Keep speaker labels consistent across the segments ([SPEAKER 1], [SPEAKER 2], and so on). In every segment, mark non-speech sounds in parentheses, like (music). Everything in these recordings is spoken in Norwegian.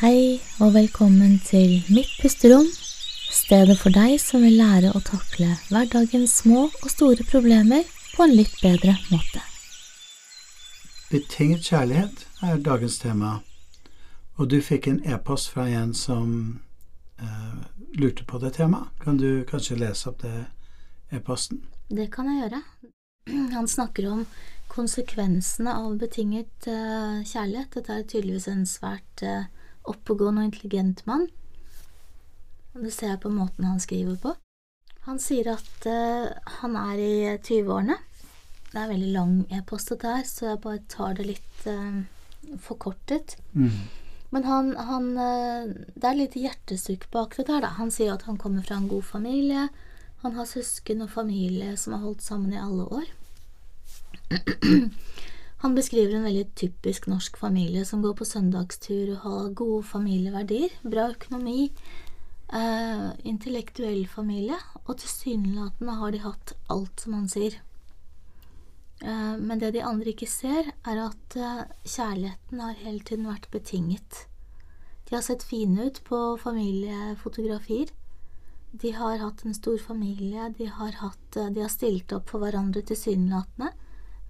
[SPEAKER 1] Hei og velkommen til Mitt pusterom, stedet for deg som vil lære å takle hverdagens små og store problemer på en litt bedre måte.
[SPEAKER 2] Betinget kjærlighet er dagens tema, og du fikk en e-post fra en som eh, lurte på det temaet. Kan du kanskje lese opp det e-posten?
[SPEAKER 1] Det kan jeg gjøre. (clears throat) Han snakker om konsekvensene av betinget eh, kjærlighet. Dette er tydeligvis en svært eh, oppegående og intelligent mann. Og det ser jeg på måten han skriver på. Han sier at uh, han er i 20-årene. Det er veldig lang e-post dette her, så jeg bare tar det litt uh, forkortet.
[SPEAKER 2] Mm.
[SPEAKER 1] Men han, han uh, Det er litt hjertesukk bak dette her, da. Han sier at han kommer fra en god familie. Han har søsken og familie som har holdt sammen i alle år. (clears throat) Han beskriver en veldig typisk norsk familie som går på søndagstur og har gode familieverdier, bra økonomi, eh, intellektuell familie, og tilsynelatende har de hatt alt, som han sier. Eh, men det de andre ikke ser, er at eh, kjærligheten har hele tiden vært betinget. De har sett fine ut på familiefotografier. De har hatt en stor familie, de har, hatt, eh, de har stilt opp for hverandre tilsynelatende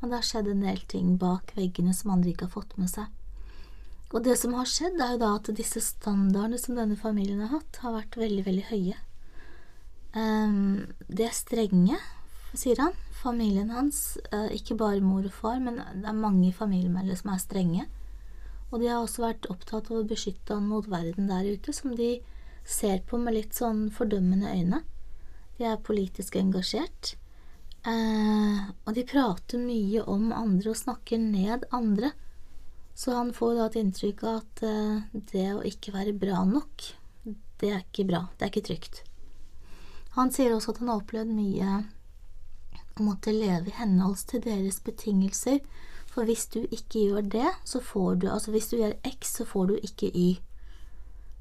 [SPEAKER 1] men det har skjedd en del ting bak veggene som andre ikke har fått med seg. Og det som har skjedd, er jo da at disse standardene som denne familien har hatt, har vært veldig, veldig høye. Um, de er strenge, sier han. Familien hans, uh, ikke bare mor og far, men det er mange familiemedlemmer som er strenge. Og de har også vært opptatt av å beskytte han mot verden der ute, som de ser på med litt sånn fordømmende øyne. De er politisk engasjert. Eh, og de prater mye om andre og snakker ned andre. Så han får da et inntrykk av at eh, det å ikke være bra nok, det er ikke bra. Det er ikke trygt. Han sier også at han har opplevd mye å måtte leve i henhold til deres betingelser. For hvis du ikke gjør det, så får du Altså hvis du gjør X, så får du ikke Y.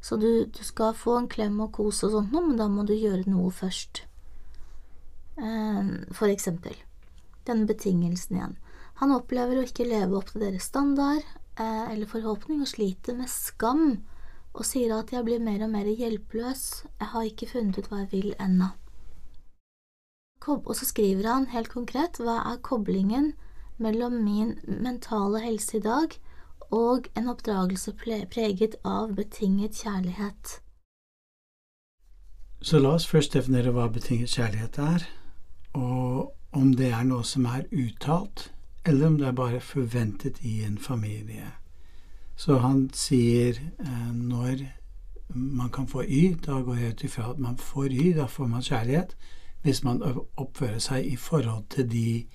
[SPEAKER 1] Så du, du skal få en klem og kos og sånt noe, men da må du gjøre noe først. Eh, for eksempel. Denne betingelsen igjen. Han opplever å ikke leve opp til deres standard eh, eller forhåpning og sliter med skam og sier at jeg blir mer og mer hjelpeløs, jeg har ikke funnet ut hva jeg vil ennå. Og så skriver han helt konkret hva er koblingen mellom min mentale helse i dag og en oppdragelse preget av betinget kjærlighet.
[SPEAKER 2] Så la oss først definere hva betinget kjærlighet er om det er noe som er uttalt, eller om det er bare forventet i en familie. Så han sier eh, når man kan få Y, da går jeg ut ifra at man får Y, da får man kjærlighet, hvis man oppfører seg i forhold til de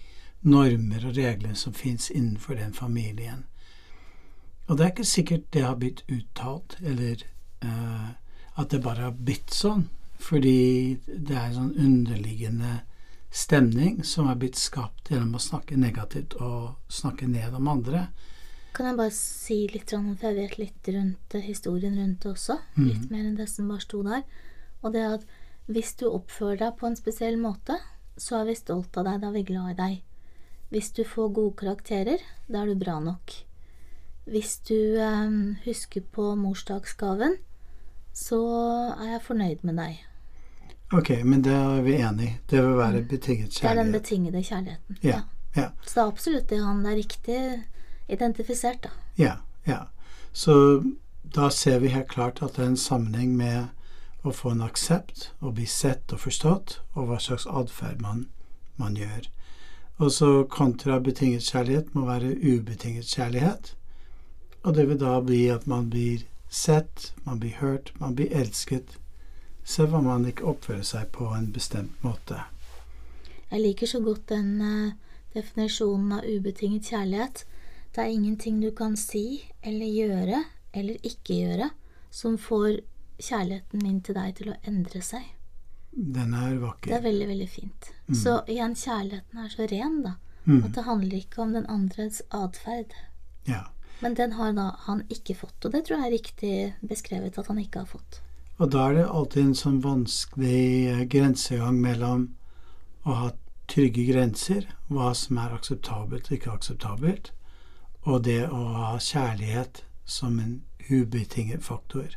[SPEAKER 2] normer og regler som fins innenfor den familien. Og det er ikke sikkert det har blitt uttalt, eller eh, at det bare har blitt sånn, fordi det er en sånn underliggende stemning som er blitt skapt gjennom å snakke negativt og snakke ned om andre.
[SPEAKER 1] Kan jeg bare si litt, for jeg vet litt rundt historien rundt det også, mm. litt mer enn det som bare sto der, og det at hvis du oppfører deg på en spesiell måte, så er vi stolt av deg, da er vi glad i deg. Hvis du får gode karakterer, da er du bra nok. Hvis du eh, husker på morsdagsgaven, så er jeg fornøyd med deg.
[SPEAKER 2] Ok, men det er vi enig i. Det vil være betinget kjærlighet.
[SPEAKER 1] Det er den betingede kjærligheten.
[SPEAKER 2] Ja, ja.
[SPEAKER 1] Så det er absolutt det han er riktig identifisert, da.
[SPEAKER 2] Ja, ja. Så da ser vi helt klart at det er en sammenheng med å få en aksept, å bli sett og forstått, og hva slags atferd man, man gjør. Og så kontra betinget kjærlighet må være ubetinget kjærlighet. Og det vil da bli at man blir sett, man blir hørt, man blir elsket selv om man ikke oppfører seg på en bestemt måte.
[SPEAKER 1] Jeg liker så godt den uh, definisjonen av ubetinget kjærlighet. Det er ingenting du kan si eller gjøre eller ikke gjøre som får kjærligheten min til deg til å endre seg.
[SPEAKER 2] Den er vakker.
[SPEAKER 1] Det er veldig, veldig fint. Mm. Så igjen, kjærligheten er så ren, da. Mm. At det handler ikke om den andres atferd.
[SPEAKER 2] Ja.
[SPEAKER 1] Men den har da han ikke fått, og det tror jeg er riktig beskrevet at han ikke har fått.
[SPEAKER 2] Og da er det alltid en sånn vanskelig eh, grensegang mellom å ha trygge grenser, hva som er akseptabelt og ikke akseptabelt, og det å ha kjærlighet som en ubetinget faktor.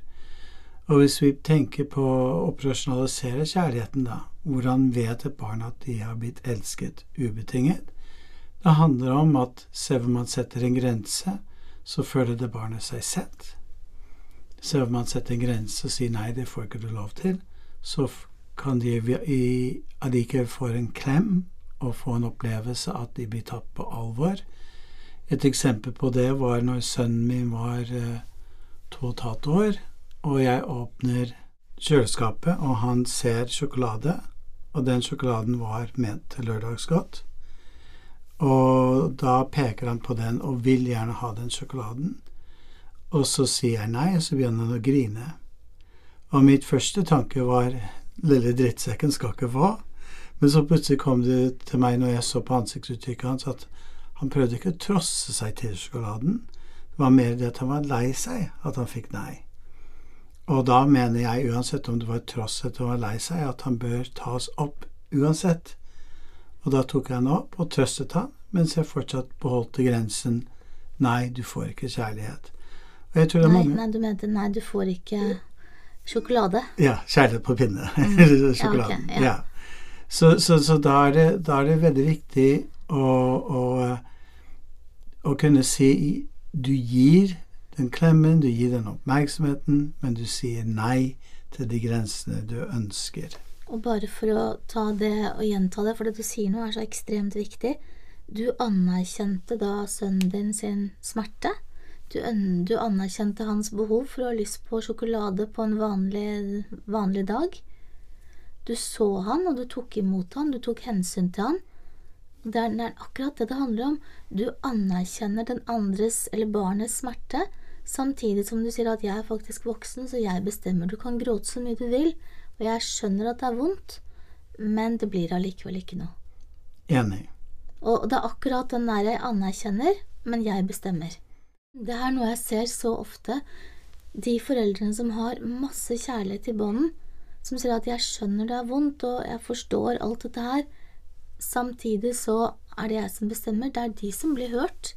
[SPEAKER 2] Og hvis vi tenker på å operasjonalisere kjærligheten, da, hvordan vet et barn at de har blitt elsket ubetinget? Det handler om at selv om man setter en grense, så føler det barnet seg sett. Selv om man setter en grense og sier nei, det får ikke du lov til, så kan de allikevel få en klem og få en opplevelse at de blir tatt på alvor. Et eksempel på det var når sønnen min var eh, to og et halvt år, og jeg åpner kjøleskapet, og han ser sjokolade, og den sjokoladen var ment til lørdagsgodt. Og da peker han på den og vil gjerne ha den sjokoladen. Og så sier jeg nei, og så begynner han å grine. Og mitt første tanke var lille drittsekken skal ikke få. Men så plutselig kom det til meg når jeg så på ansiktsuttrykket hans, at han prøvde ikke å trosse seg til sjokoladen. Det var mer det at han var lei seg at han fikk nei. Og da mener jeg, uansett om det var tross at han var lei seg, at han bør tas opp uansett. Og da tok jeg han opp og trøstet han, mens jeg fortsatt beholdte grensen nei, du får ikke kjærlighet.
[SPEAKER 1] Jeg tror det er mange Nei, du mente nei, du får ikke sjokolade?
[SPEAKER 2] Ja, kjærlighet på pinne. Mm. (laughs) Sjokoladen. Ja, okay, ja. Så, så, så da, er det, da, er det, veldig viktig å, å, å, kunne si Du gir den klemmen, du gir den oppmerksomheten, men du sier nei til de grensene du ønsker.
[SPEAKER 1] Og bare for å ta det og gjenta det, for det du sier nå er så ekstremt viktig. Du anerkjente da sønnen din sin smerte. Du, du anerkjente hans behov for å ha lyst på sjokolade på en vanlig, vanlig dag. Du så han, og du tok imot han, du tok hensyn til han. Det er, det er akkurat det det handler om. Du anerkjenner den andres eller barnets smerte, samtidig som du sier at jeg er faktisk voksen, så jeg bestemmer. Du kan gråte så mye du vil, og jeg skjønner at det er vondt, men det blir allikevel ikke noe.
[SPEAKER 2] Enig.
[SPEAKER 1] Og det er akkurat den der jeg anerkjenner, men jeg bestemmer. Det er noe jeg ser så ofte. De foreldrene som har masse kjærlighet i bånden, som sier at 'jeg skjønner det er vondt, og jeg forstår alt dette her'. Samtidig så er det jeg som bestemmer. Det er de som blir hørt.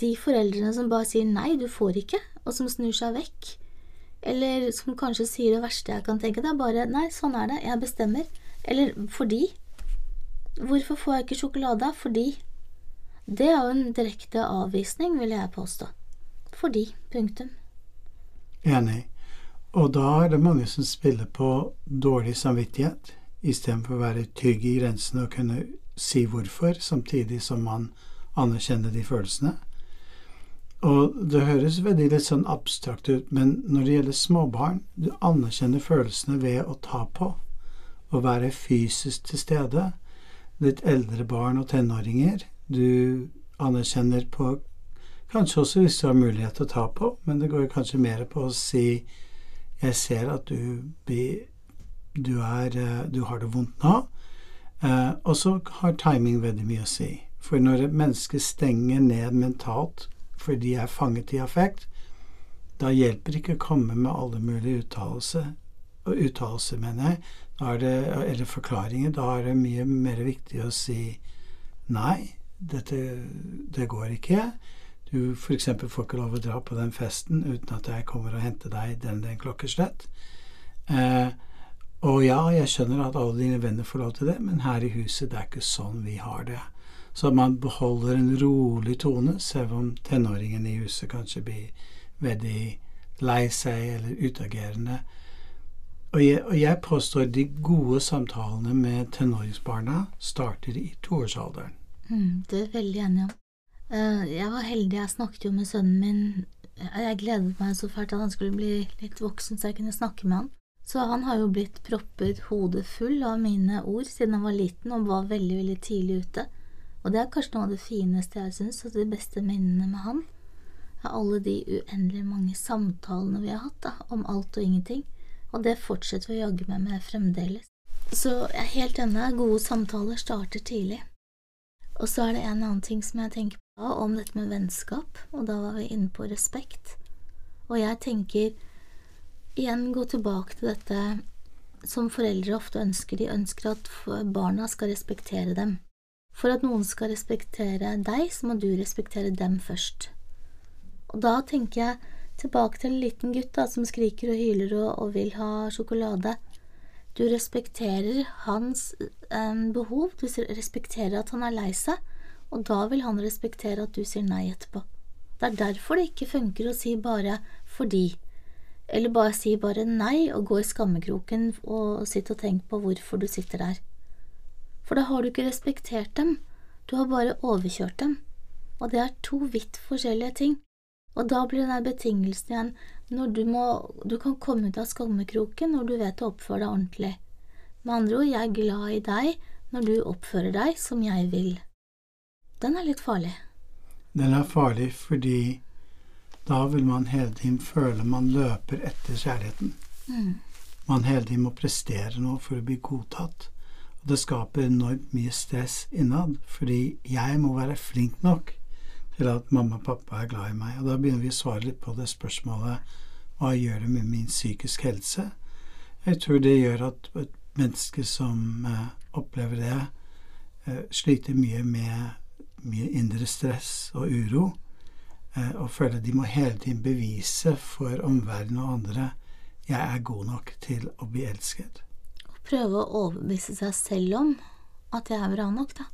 [SPEAKER 1] De foreldrene som bare sier 'nei, du får ikke', og som snur seg vekk. Eller som kanskje sier det verste jeg kan tenke, er bare 'nei, sånn er det, jeg bestemmer'. Eller 'fordi'. Hvorfor får jeg ikke sjokolade? Fordi. Det er jo en direkte avvisning, vil jeg påstå. Fordi. Punktum.
[SPEAKER 2] Enig. Og da er det mange som spiller på dårlig samvittighet, istedenfor å være trygg i grensene og kunne si hvorfor, samtidig som man anerkjenner de følelsene. Og det høres veldig litt sånn abstrakt ut, men når det gjelder småbarn, du anerkjenner følelsene ved å ta på, og være fysisk til stede. Litt eldre barn og tenåringer, du anerkjenner på Kanskje også hvis du har mulighet til å ta på, men det går kanskje mer på å si jeg ser at du, du, er, eh, du har det vondt nå. Eh, og så har timing veldig mye å si. For når et menneske stenger ned mentalt fordi de er fanget i affekt, da hjelper det ikke å komme med alle mulige uttalelser, uttalelser, mener jeg, det, eller forklaringer. Da er det mye mer viktig å si nei, dette det går ikke. Du f.eks. får ikke lov å dra på den festen uten at jeg kommer og henter deg den den klokkeslett. Eh, og ja, jeg skjønner at alle dine venner får lov til det, men her i huset det er ikke sånn vi har det. Så man beholder en rolig tone, selv om tenåringen i huset kanskje blir veldig lei seg eller utagerende. Og jeg, og jeg påstår de gode samtalene med tenåringsbarna starter i toårsalderen.
[SPEAKER 1] Mm, det er veldig enig om. Eh, jeg var heldig, jeg snakket jo med sønnen min. Jeg gledet meg så fælt at han skulle bli litt voksen så jeg kunne snakke med han. Så han har jo blitt proppet hodet full av mine ord siden han var liten og var veldig, veldig tidlig ute. Og det er kanskje noe av det fineste jeg syns, og de beste minnene med han, er alle de uendelig mange samtalene vi har hatt da, om alt og ingenting. Og det fortsetter vi å jaggu meg med fremdeles. Så jeg er helt enig, gode samtaler starter tidlig. Og så er det en annen ting som jeg tenker på om dette med vennskap, og da var vi inne på respekt. Og jeg tenker igjen gå tilbake til dette som foreldre ofte ønsker. De ønsker at barna skal respektere dem. For at noen skal respektere deg, så må du respektere dem først. Og da tenker jeg Tilbake til en liten gutt da, som skriker og hyler og, og vil ha sjokolade. Du respekterer hans eh, behov, du respekterer at han er lei seg, og da vil han respektere at du sier nei etterpå. Det er derfor det ikke funker å si bare fordi, eller bare si bare nei og gå i skammekroken og sitte og tenke på hvorfor du sitter der. For da har du ikke respektert dem, du har bare overkjørt dem, og det er to vidt forskjellige ting. Og da blir den der betingelsen igjen når du må Du kan komme ut av skammekroken når du vet å oppføre deg ordentlig. Med andre ord, jeg er glad i deg når du oppfører deg som jeg vil. Den er litt farlig.
[SPEAKER 2] Den er farlig fordi da vil man hele tiden føle man løper etter kjærligheten.
[SPEAKER 1] Mm.
[SPEAKER 2] Man hele tiden må prestere noe for å bli godtatt. Og det skaper enormt mye stress innad, fordi jeg må være flink nok til at mamma og pappa er glad i meg. Og da begynner vi å svare litt på det spørsmålet hva gjør det med min psykisk helse? Jeg tror det gjør at et menneske som eh, opplever det, eh, sliter mye med mye indre stress og uro, eh, og føler de må hele tiden bevise for omverdenen og andre jeg er god nok til å bli elsket.
[SPEAKER 1] Prøve å overbevise seg selv om at jeg er bra nok, da.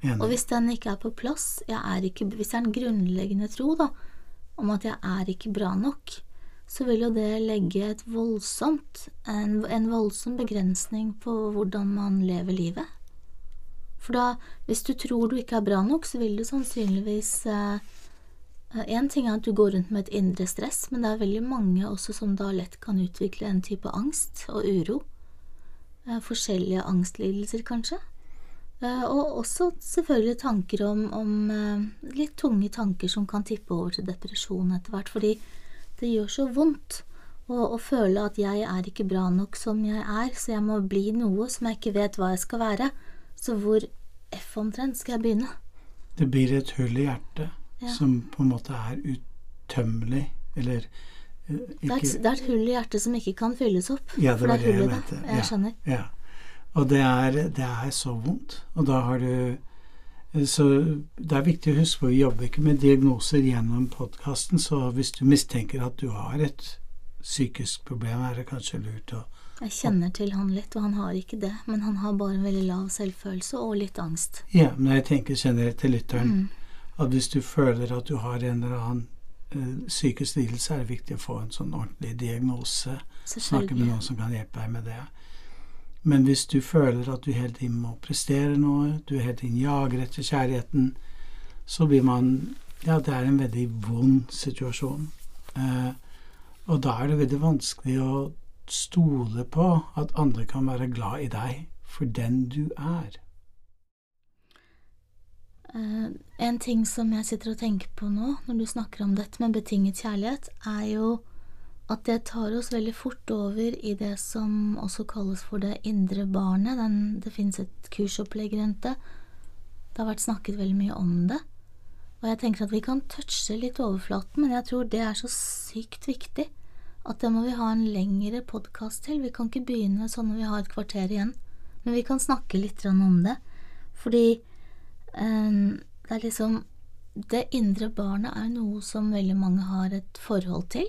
[SPEAKER 2] Enig.
[SPEAKER 1] Og hvis den ikke er på plass, er ikke, hvis det er en grunnleggende tro da, om at jeg er ikke bra nok, så vil jo det legge et voldsomt, en, en voldsom begrensning på hvordan man lever livet. For da, hvis du tror du ikke er bra nok, så vil du sannsynligvis Én eh, eh ting er at du går rundt med et indre stress, men det er veldig mange også som da lett kan utvikle en type angst og uro. Eh, forskjellige angstlidelser, kanskje. Og også selvfølgelig tanker om, om litt tunge tanker som kan tippe over til depresjon etter hvert, fordi det gjør så vondt å føle at jeg er ikke bra nok som jeg er, så jeg må bli noe som jeg ikke vet hva jeg skal være. Så hvor F omtrent skal jeg begynne?
[SPEAKER 2] Det blir et hull i hjertet
[SPEAKER 1] Ja.
[SPEAKER 2] som på en måte er utømmelig, eller ikke...
[SPEAKER 1] Det er, et, det er et hull i hjertet som ikke kan fylles opp.
[SPEAKER 2] Ja, det
[SPEAKER 1] for det
[SPEAKER 2] det
[SPEAKER 1] er
[SPEAKER 2] jeg
[SPEAKER 1] hull i det. Jeg
[SPEAKER 2] Ja.
[SPEAKER 1] skjønner.
[SPEAKER 2] Ja. Og det er, det er så vondt. Og da har du Så det er viktig å huske på vi jobber ikke med diagnoser gjennom podkasten, så hvis du mistenker at du har et psykisk problem, er det kanskje lurt å
[SPEAKER 1] Jeg kjenner til han litt, og han har ikke det, men han har bare en veldig lav selvfølelse og litt angst.
[SPEAKER 2] Ja, men jeg tenker generelt til lytteren
[SPEAKER 1] Mm.
[SPEAKER 2] at hvis du føler at du har en eller annen eh, psykisk lidelse, er det viktig å få en sånn ordentlig diagnose. Snakke med noen som kan hjelpe deg med det. Men hvis du føler at du hele tiden må prestere noe, du hele tiden jager etter kjærligheten, så blir man Ja, det er en veldig vond situasjon. Uh, og da er det veldig vanskelig å stole på at andre kan være glad i deg for den du er.
[SPEAKER 1] Uh, en ting som jeg sitter og tenker på nå, når du snakker om dette med betinget kjærlighet, er jo at det tar oss veldig fort over i det som også kalles for det indre barnet. Den, det finnes et kursopplegg rundt det. Det har vært snakket veldig mye om det. Og jeg tenker at vi kan touche litt overflaten, men jeg tror det er så sykt viktig at det må vi ha en lengre podkast til. Vi kan ikke begynne sånn når vi har et kvarter igjen, men vi kan snakke litt om det. Fordi eh, det er liksom Det indre barnet er noe som veldig mange har et forhold til.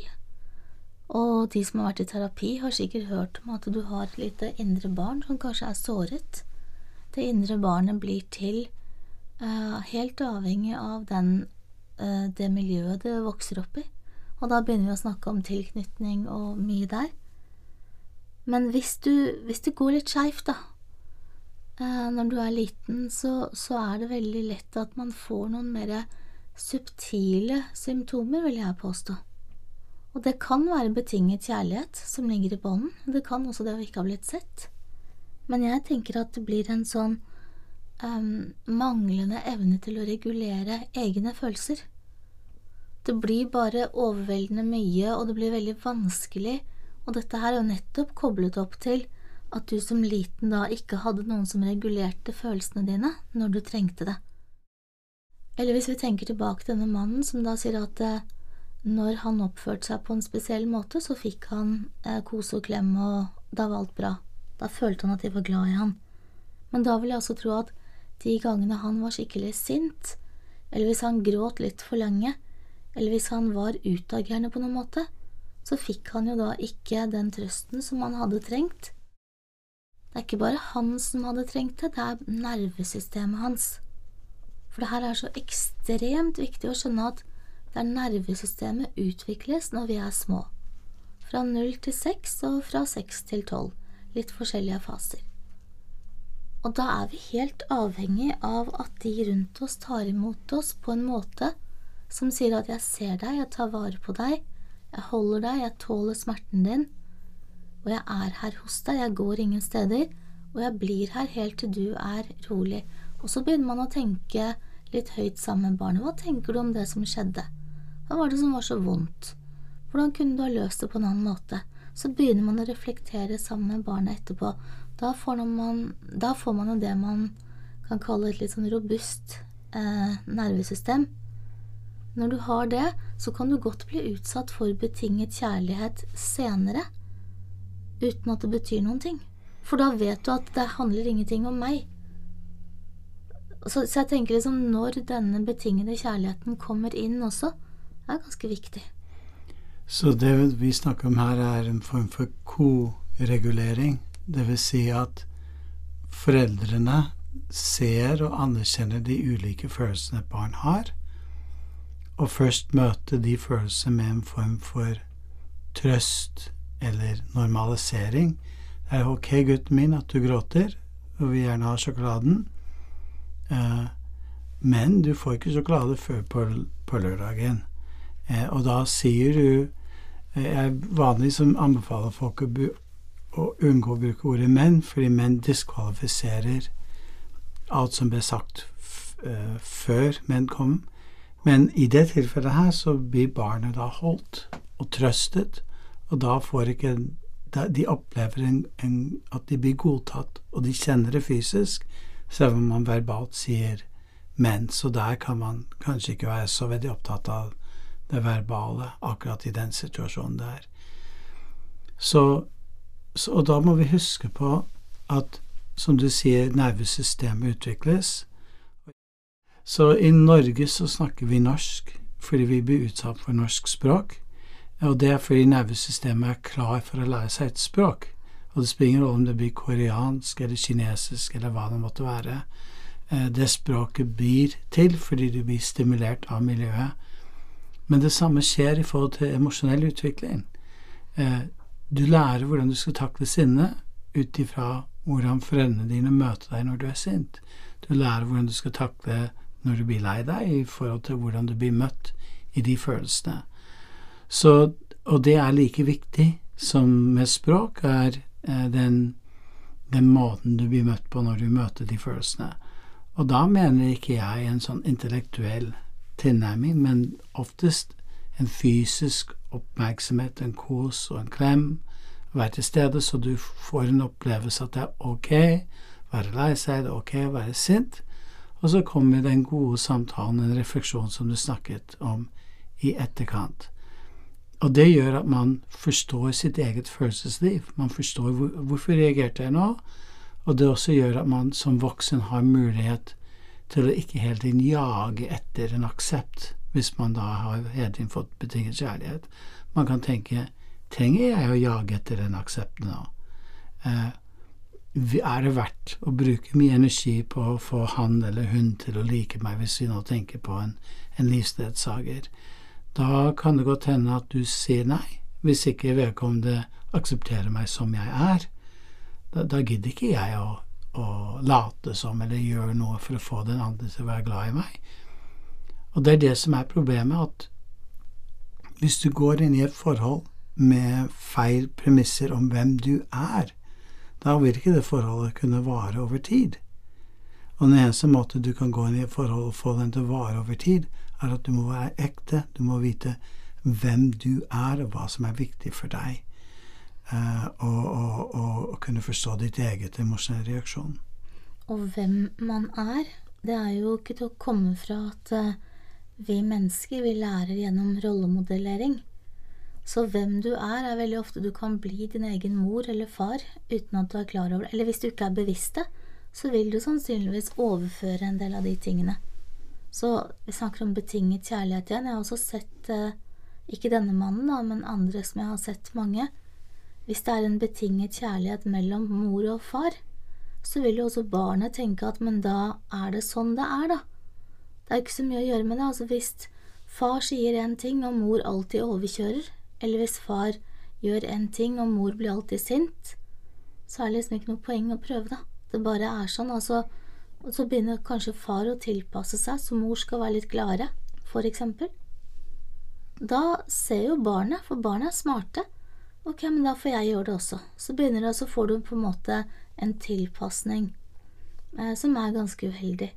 [SPEAKER 1] Og de som har vært i terapi, har sikkert hørt om at du har et lite indre barn som kanskje er såret. Det indre barnet blir til eh, helt avhengig av den, eh, det miljøet det vokser opp i. Og da begynner vi å snakke om tilknytning og mye der. Men hvis, du, hvis det går litt skeivt, da, eh, når du er liten, så, så er det veldig lett at man får noen mer subtile symptomer, vil jeg påstå. Og det kan være betinget kjærlighet som ligger i bånden, det kan også det å ikke ha blitt sett. Men jeg tenker at det blir en sånn um, manglende evne til å regulere egne følelser. Det blir bare overveldende mye, og det blir veldig vanskelig, og dette her er jo nettopp koblet opp til at du som liten da ikke hadde noen som regulerte følelsene dine når du trengte det. Eller hvis vi tenker tilbake til denne mannen som da sier at eh, når han oppførte seg på en spesiell måte, så fikk han eh, kose og klemme, og da var alt bra. Da følte han at de var glad i han. Men da vil jeg også tro at de gangene han var skikkelig sint, eller hvis han gråt litt for lenge, eller hvis han var utagerende på noen måte, så fikk han jo da ikke den trøsten som han hadde trengt. Det er ikke bare han som hadde trengt det, det er nervesystemet hans. For det her er så ekstremt viktig å skjønne at der nervesystemet utvikles når vi er små. Fra null til seks og fra seks til tolv. Litt forskjellige faser. Og da er vi helt avhengig av at de rundt oss tar imot oss på en måte som sier at jeg ser deg, jeg tar vare på deg, jeg holder deg, jeg tåler smerten din, og jeg er her hos deg, jeg går ingen steder, og jeg blir her helt til du er rolig. Og så begynner man å tenke litt høyt sammen med barnet. Hva tenker du om det som skjedde? Hva var det som var så vondt? Hvordan kunne du ha løst det på en annen måte? Så begynner man å reflektere sammen med barnet etterpå. Da får man, da får man jo det man kan kalle et litt sånn robust eh, nervesystem. Når du har det, så kan du godt bli utsatt for betinget kjærlighet senere, uten at det betyr noen ting. For da vet du at det handler ingenting om meg. Så, så jeg tenker liksom når denne betingede kjærligheten kommer inn også, er ganske viktig.
[SPEAKER 2] Så det vi snakker om her, er en form for koregulering. Det vil si at foreldrene ser og anerkjenner de ulike følelsene et barn har, og først møte de følelsene med en form for trøst eller normalisering. Det er ok, gutten min, at du gråter, og vil gjerne ha sjokoladen, eh, men du får ikke sjokolade før på, lørdagen. Eh, og da sier du eh, Jeg vanligvis anbefaler folk å, å, unngå å bruke ordet menn, fordi menn diskvalifiserer alt som ble sagt før menn kom. Men i det tilfellet her så blir barnet da holdt og trøstet, og da får ikke De opplever en, en, at de blir godtatt, og de kjenner det fysisk, selv om man verbalt sier men. Så der kan man kanskje ikke være så veldig opptatt av det verbale akkurat i den situasjonen der. Så, så, og da må vi huske på at, som du sier, nervesystemet utvikles. Så i Norge så snakker vi norsk fordi vi blir utsatt for norsk språk. Og det er fordi nervesystemet er klar for å lære seg et språk. Og det spiller ingen rolle om det blir koreansk eller kinesisk eller hva det måtte være. Eh, det språket blir til fordi du blir stimulert av miljøet. Men det samme skjer i forhold til emosjonell utvikling. Eh, du lærer hvordan du skal takle sinne ut ifra hvordan foreldrene dine møter deg når du er sint. Du lærer hvordan du skal takle når du blir lei deg, i forhold til hvordan du blir møtt i de følelsene. Så, og det er like viktig som med språk, er eh, den, den, måten du blir møtt på når du møter de følelsene. Og da mener ikke jeg en sånn intellektuell tilnærming, men oftest en fysisk oppmerksomhet, en kos og en klem. Være til stede så du får en opplevelse at det er ok være lei seg, det er ok være sint. Og så kommer den gode samtalen, en refleksjon som du snakket om i etterkant. Og det gjør at man forstår sitt eget følelsesliv. Man forstår hvor, hvorfor reagerte jeg nå, og det også gjør at man som voksen har mulighet til å ikke hele tiden jage etter en aksept, hvis man da har hele tiden fått betinget kjærlighet. Man kan tenke trenger jeg å jage etter den aksepten nå? Eh, er det verdt å bruke mye energi på å få han eller hun til å like meg, hvis vi nå tenker på en, en livsledsager? Da kan det godt hende at du sier nei, hvis ikke vedkommende aksepterer meg som jeg er. Da, da gidder ikke jeg å, å, late som eller gjøre noe for å få den andre til å være glad i meg. Og det er det som er problemet, at hvis du går inn i et forhold med feil premisser om hvem du er, da vil ikke det forholdet kunne vare over tid. Og den eneste måte du kan gå inn i et forhold og få den til å vare over tid, er at du må være ekte, du må vite hvem du er, og hva som er viktig for deg, uh, og, og, og, kunne forstå ditt eget emosjonelle reaksjon.
[SPEAKER 1] Og hvem man er, det er jo ikke til å komme fra at uh, vi mennesker, vi lærer gjennom rollemodellering. Så hvem du er, er veldig ofte du kan bli din egen mor eller far uten at du er klar over det. Eller hvis du ikke er bevisst det, så vil du sannsynligvis overføre en del av de tingene. Så vi snakker om betinget kjærlighet igjen. Jeg har også sett, eh, ikke denne mannen, da, men andre som jeg har sett mange. Hvis det er en betinget kjærlighet mellom mor og far, så vil jo også barnet tenke at men da er det sånn det er, da. Det er ikke så mye å gjøre med det. Altså hvis far sier en ting og mor alltid overkjører, eller hvis far gjør en ting og mor blir alltid sint, så er det liksom ikke noe poeng å prøve, da. Det bare er sånn. Altså, og så begynner kanskje far å tilpasse seg, så mor skal være litt gladere, for eksempel. Da ser jo barnet, for barnet er smarte, ok, men da får jeg gjøre det også. Så begynner det, og så får du på en måte en tilpasning eh, som er ganske uheldig.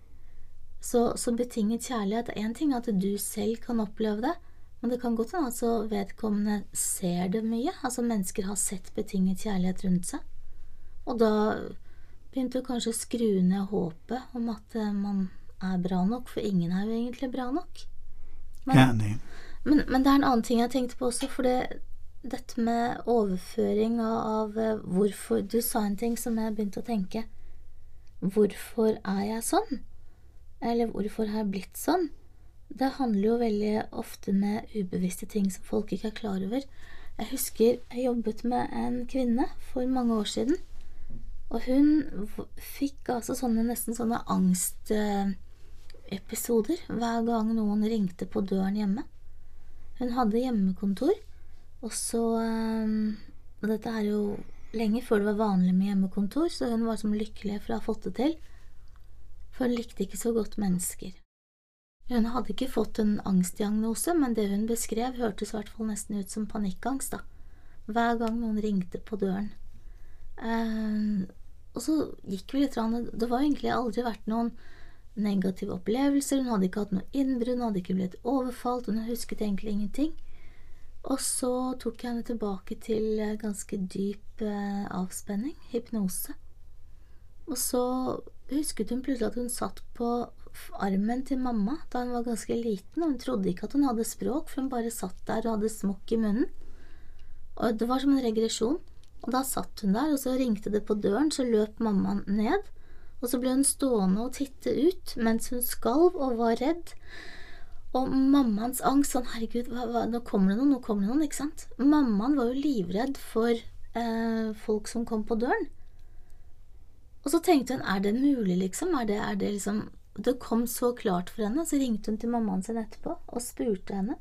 [SPEAKER 1] Så, så betinget kjærlighet er én ting at du selv kan oppleve det, men det kan godt hende at vedkommende ser det mye, altså mennesker har sett betinget kjærlighet rundt seg, og da begynte å kanskje skru ned håpet om at eh, man er bra nok, for ingen er jo egentlig bra nok.
[SPEAKER 2] Men,
[SPEAKER 1] men, men, det er en annen ting jeg tenkte på også, for det, dette med overføring av, av, eh, hvorfor Du sa en ting som jeg begynte å tenke. Hvorfor er jeg sånn? Eller hvorfor har jeg blitt sånn? Det handler jo veldig ofte med ubevisste ting som folk ikke er klar over. Jeg husker jeg jobbet med en kvinne for mange år siden og hun fikk altså sånne nesten sånne angstepisoder hver gang noen ringte på døren hjemme. Hun hadde hjemmekontor, og så um, Og dette er jo lenge før det var vanlig med hjemmekontor, så hun var som lykkelig for å ha fått det til. For hun likte ikke så godt mennesker. Hun hadde ikke fått en angstdiagnose, men det hun beskrev, hørtes i hvert fall nesten ut som panikkangst, da. Hver gang noen ringte på døren. Eh, og så gikk vi litt Det var egentlig aldri vært noen negative opplevelser. Hun hadde ikke hatt noe innbrudd, hun hadde ikke blitt overfalt, hun husket egentlig ingenting. Og så tok jeg henne tilbake til eh, ganske dyp eh, avspenning, hypnose. Og så husket hun plutselig at hun satt på armen til mamma da hun var ganske liten, og hun trodde ikke at hun hadde språk, for hun bare satt der og hadde smokk i munnen. Og det var som en regresjon. Og da satt hun der, og så ringte det på døren, så løp mammaen ned, og så ble hun stående og titte ut mens hun skalv og var redd. Og mammaens angst sånn, herregud, hva, hva, nå kommer det noen, nå kommer det noen, ikke sant? Mammaen var jo livredd for eh, folk som kom på døren. Og så tenkte hun, er det mulig, liksom? Er det, er det liksom Det kom så klart for henne, så ringte hun til mammaen sin etterpå og spurte henne.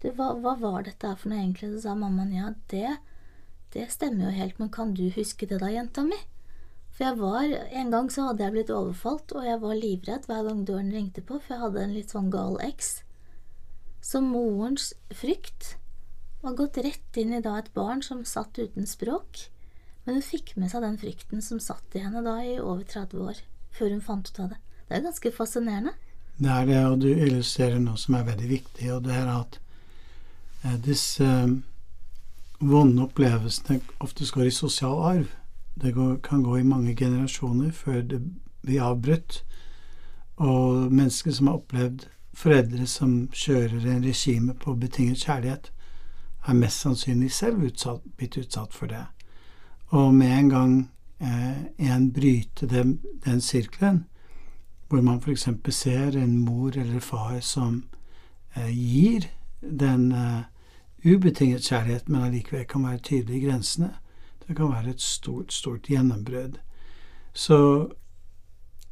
[SPEAKER 1] Du, hva, hva var dette her for noe, egentlig? Så sa mammaen ja, det det stemmer jo helt, men kan du huske det da, jenta mi? For jeg var, en gang så hadde jeg blitt overfalt, og jeg var livredd hver gang døren ringte på, for jeg hadde en litt sånn gal eks. Så morens frykt var gått rett inn i da et barn som satt uten språk, men hun fikk med seg den frykten som satt i henne da i over 30 år, før hun fant ut av det. Det er ganske fascinerende.
[SPEAKER 2] Det er det, og du illustrerer noe som er veldig viktig, og det er at eh, disse eh, vonde opplevelsene oftest går i sosial arv. Det går, kan gå i mange generasjoner før det blir avbrutt. Og mennesker som har opplevd foreldre som kjører en regime på betinget kjærlighet, er mest sannsynlig selv utsatt, blitt utsatt for det. Og med en gang eh, en bryter den, den sirkelen, hvor man f.eks. ser en mor eller far som eh, gir den eh, ubetinget kjærlighet, men allikevel kan være tydelig i grensene. Det kan være et stort, stort gjennombrudd. Så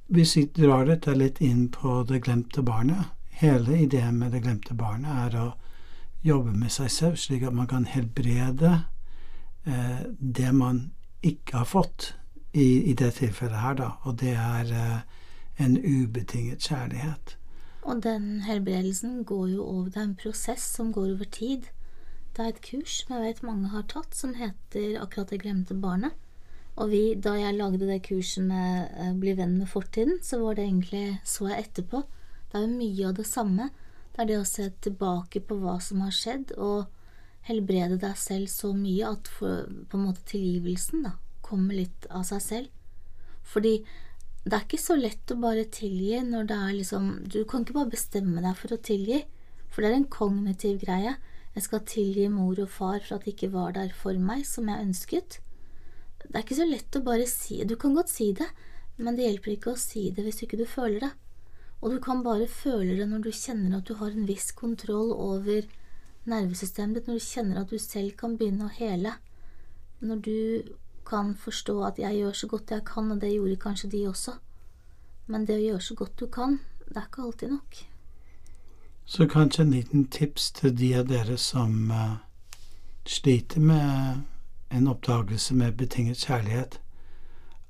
[SPEAKER 2] hvis vi drar dette litt inn på det glemte barnet Hele ideen med det glemte barnet er å jobbe med seg selv, slik at man kan helbrede eh, det man ikke har fått i, i, det tilfellet her, da. Og det er eh, en ubetinget kjærlighet.
[SPEAKER 1] Og den helbredelsen går jo over Det er en prosess som går over tid. Det er et kurs som jeg vet mange har tatt, som heter Akkurat det glemte barnet. Og vi, da jeg lagde det kurset med uh, Bli venn med fortiden, så var det egentlig så jeg etterpå. Det er jo mye av det samme. Det er det å se tilbake på hva som har skjedd, og helbrede deg selv så mye at for, på en måte tilgivelsen da, kommer litt av seg selv. Fordi det er ikke så lett å bare tilgi når det er liksom Du kan ikke bare bestemme deg for å tilgi, for det er en kognitiv greie. Jeg skal tilgi mor og far for at de ikke var der for meg som jeg ønsket. Det er ikke så lett å bare si Du kan godt si det, men det hjelper ikke å si det hvis ikke du føler det. Og du kan bare føle det når du kjenner at du har en viss kontroll over nervesystemet ditt, når du kjenner at du selv kan begynne å hele. Når du kan forstå at jeg gjør så godt jeg kan, og det gjorde kanskje de også. Men det å gjøre så godt du kan, det er ikke alltid nok.
[SPEAKER 2] Så kanskje en liten tips til de av dere som uh, sliter med en oppdagelse med betinget kjærlighet,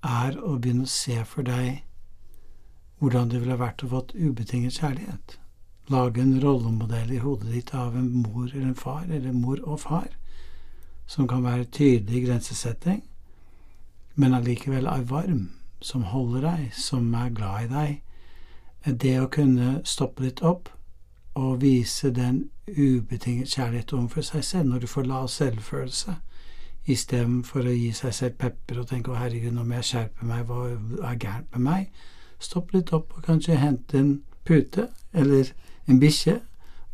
[SPEAKER 2] er å begynne å se for deg hvordan det ville vært å fått ubetinget kjærlighet. Lage en rollemodell i hodet ditt av en mor eller en far, eller mor og far, som kan være tydelig grensesetting, men allikevel er varm, som holder deg, som er glad i deg. Det å kunne stoppe litt opp og vise den ubetinget kjærlighet overfor seg selv når du får lav selvfølelse, istedenfor å gi seg selv pepper og tenke 'Å, herregud, nå må jeg skjerpe meg, hva er gærent med meg?' Stopp litt opp og kanskje hente en pute eller en bikkje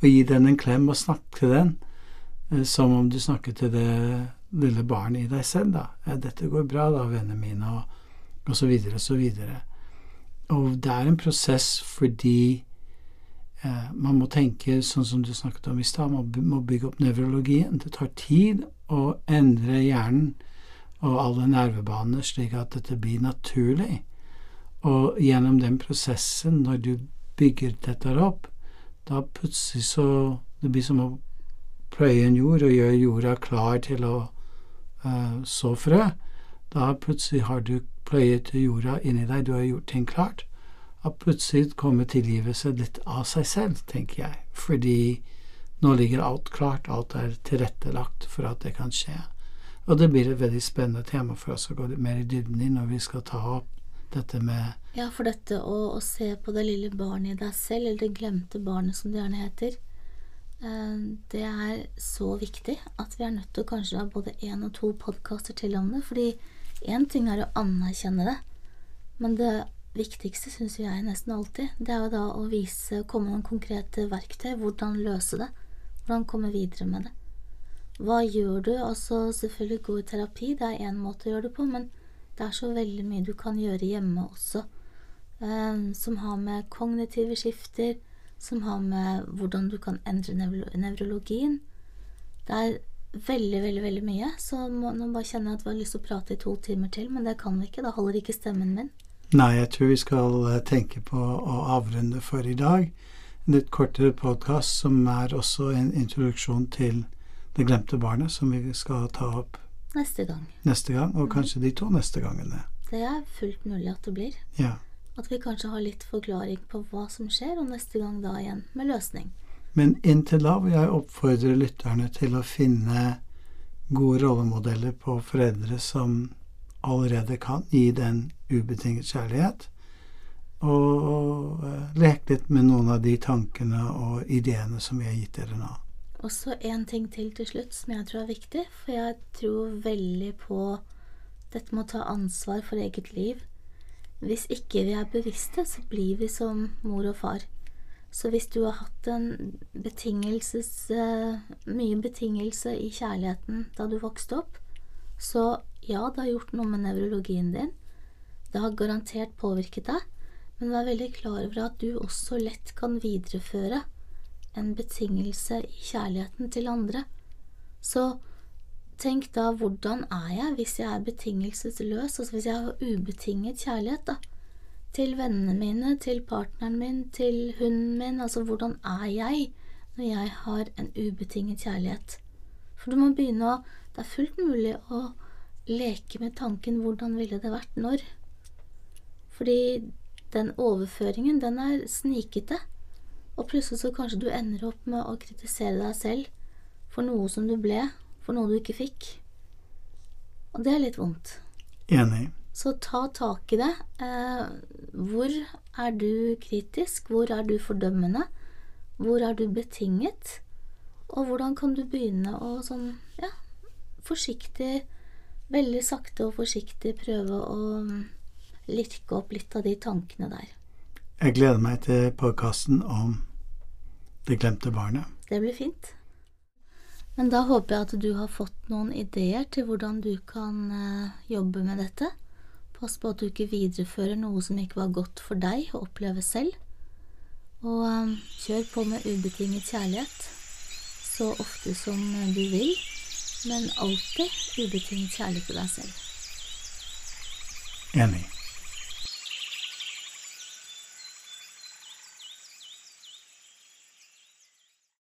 [SPEAKER 2] og gi den en klem og snakke til den eh, som om du snakker til det lille barnet i deg selv, da. Ja, 'Dette går bra, da, vennene mine', og, og så videre og så videre. Og det er en prosess fordi eh, man må tenke sånn som du snakket om i stad, man må bygge opp nevrologien. Det tar tid å endre hjernen og alle nervebanene slik at dette blir naturlig. Og gjennom den prosessen, når du bygger dette opp, da plutselig så Det blir som å pløye en jord og gjøre jorda klar til å så frø. Da plutselig har du pløyet jorda inni deg, du har gjort ting klart. Da plutselig kommer tilgivelse litt av seg selv, tenker jeg. Fordi nå ligger alt klart, alt er tilrettelagt for at det kan skje. Og det blir et veldig spennende tema for oss å gå litt mer i dybden i når vi skal ta opp dette med
[SPEAKER 1] Ja, for dette å, å, se på det lille barnet i deg selv, eller det glemte barnet som det gjerne heter, eh, det er så viktig at vi er nødt til å kanskje ha både én og to podkaster til om det. Fordi én ting er å anerkjenne det, men det viktigste syns jeg nesten alltid, det er jo da å vise, komme med noen konkrete verktøy, hvordan løse det, hvordan komme videre med det. Hva gjør du? Altså, selvfølgelig gå i terapi, det er én måte å gjøre det på, men det er så veldig mye du kan gjøre hjemme også, eh, som har med kognitive skifter, som har med hvordan du kan endre nevrologien. Det er veldig, veldig veldig mye, så må, nå bare kjenner jeg at vi har lyst til å prate i to timer til, men det kan vi ikke. Da holder ikke stemmen min.
[SPEAKER 2] Nei, jeg tror vi skal eh, tenke på å avrunde for i dag. En litt kortere podkast som er også en introduksjon til Det glemte barnet, som vi skal ta opp
[SPEAKER 1] Neste gang.
[SPEAKER 2] Neste gang, Og kanskje de to neste gangene.
[SPEAKER 1] Det er fullt mulig at det blir.
[SPEAKER 2] Ja.
[SPEAKER 1] At vi kanskje har litt forklaring på hva som skjer, og neste gang da igjen med løsning.
[SPEAKER 2] Men inntil da vil jeg oppfordre lytterne til å finne gode rollemodeller på foreldre som allerede kan gi den ubetinget kjærlighet, og eh, leke litt med noen av de tankene og ideene som vi har gitt dere nå.
[SPEAKER 1] Og så en ting til til slutt som jeg tror er viktig, for jeg tror veldig på dette med å ta ansvar for eget liv. Hvis ikke vi er bevisste, så blir vi som mor og far. Så hvis du har hatt en betingelses mye betingelse i kjærligheten da du vokste opp, så ja, det har gjort noe med nevrologien din. Det har garantert påvirket deg, men vær veldig klar over at du også lett kan videreføre en betingelse i kjærligheten til andre. Så tenk da, hvordan er jeg hvis jeg er betingelsesløs, altså hvis jeg har ubetinget kjærlighet, da? Til vennene mine, til partneren min, til hunden min, altså hvordan er jeg når jeg har en ubetinget kjærlighet? For du må begynne å Det er fullt mulig å leke med tanken hvordan ville det vært når? Fordi den overføringen, den er snikete. Og plutselig så kanskje du ender opp med å kritisere deg selv for noe som du ble, for noe du ikke fikk. Og det er litt vondt.
[SPEAKER 2] Enig.
[SPEAKER 1] Så ta tak i det. Eh, hvor er du kritisk? Hvor er du fordømmende? Hvor er du betinget? Og hvordan kan du begynne å sånn, ja, forsiktig, veldig sakte og forsiktig prøve å mm, lirke opp litt av de tankene der.
[SPEAKER 2] Jeg gleder meg til podkasten om Det glemte barnet.
[SPEAKER 1] Det blir fint. Men da håper jeg at du har fått noen ideer til hvordan du kan eh, jobbe med dette. Pass på at du ikke viderefører noe som ikke var godt for deg å oppleve selv. Og eh, kjør på med ubetinget kjærlighet så ofte som eh, du vil, men alltid ubetinget kjærlighet til deg selv.
[SPEAKER 2] Enig.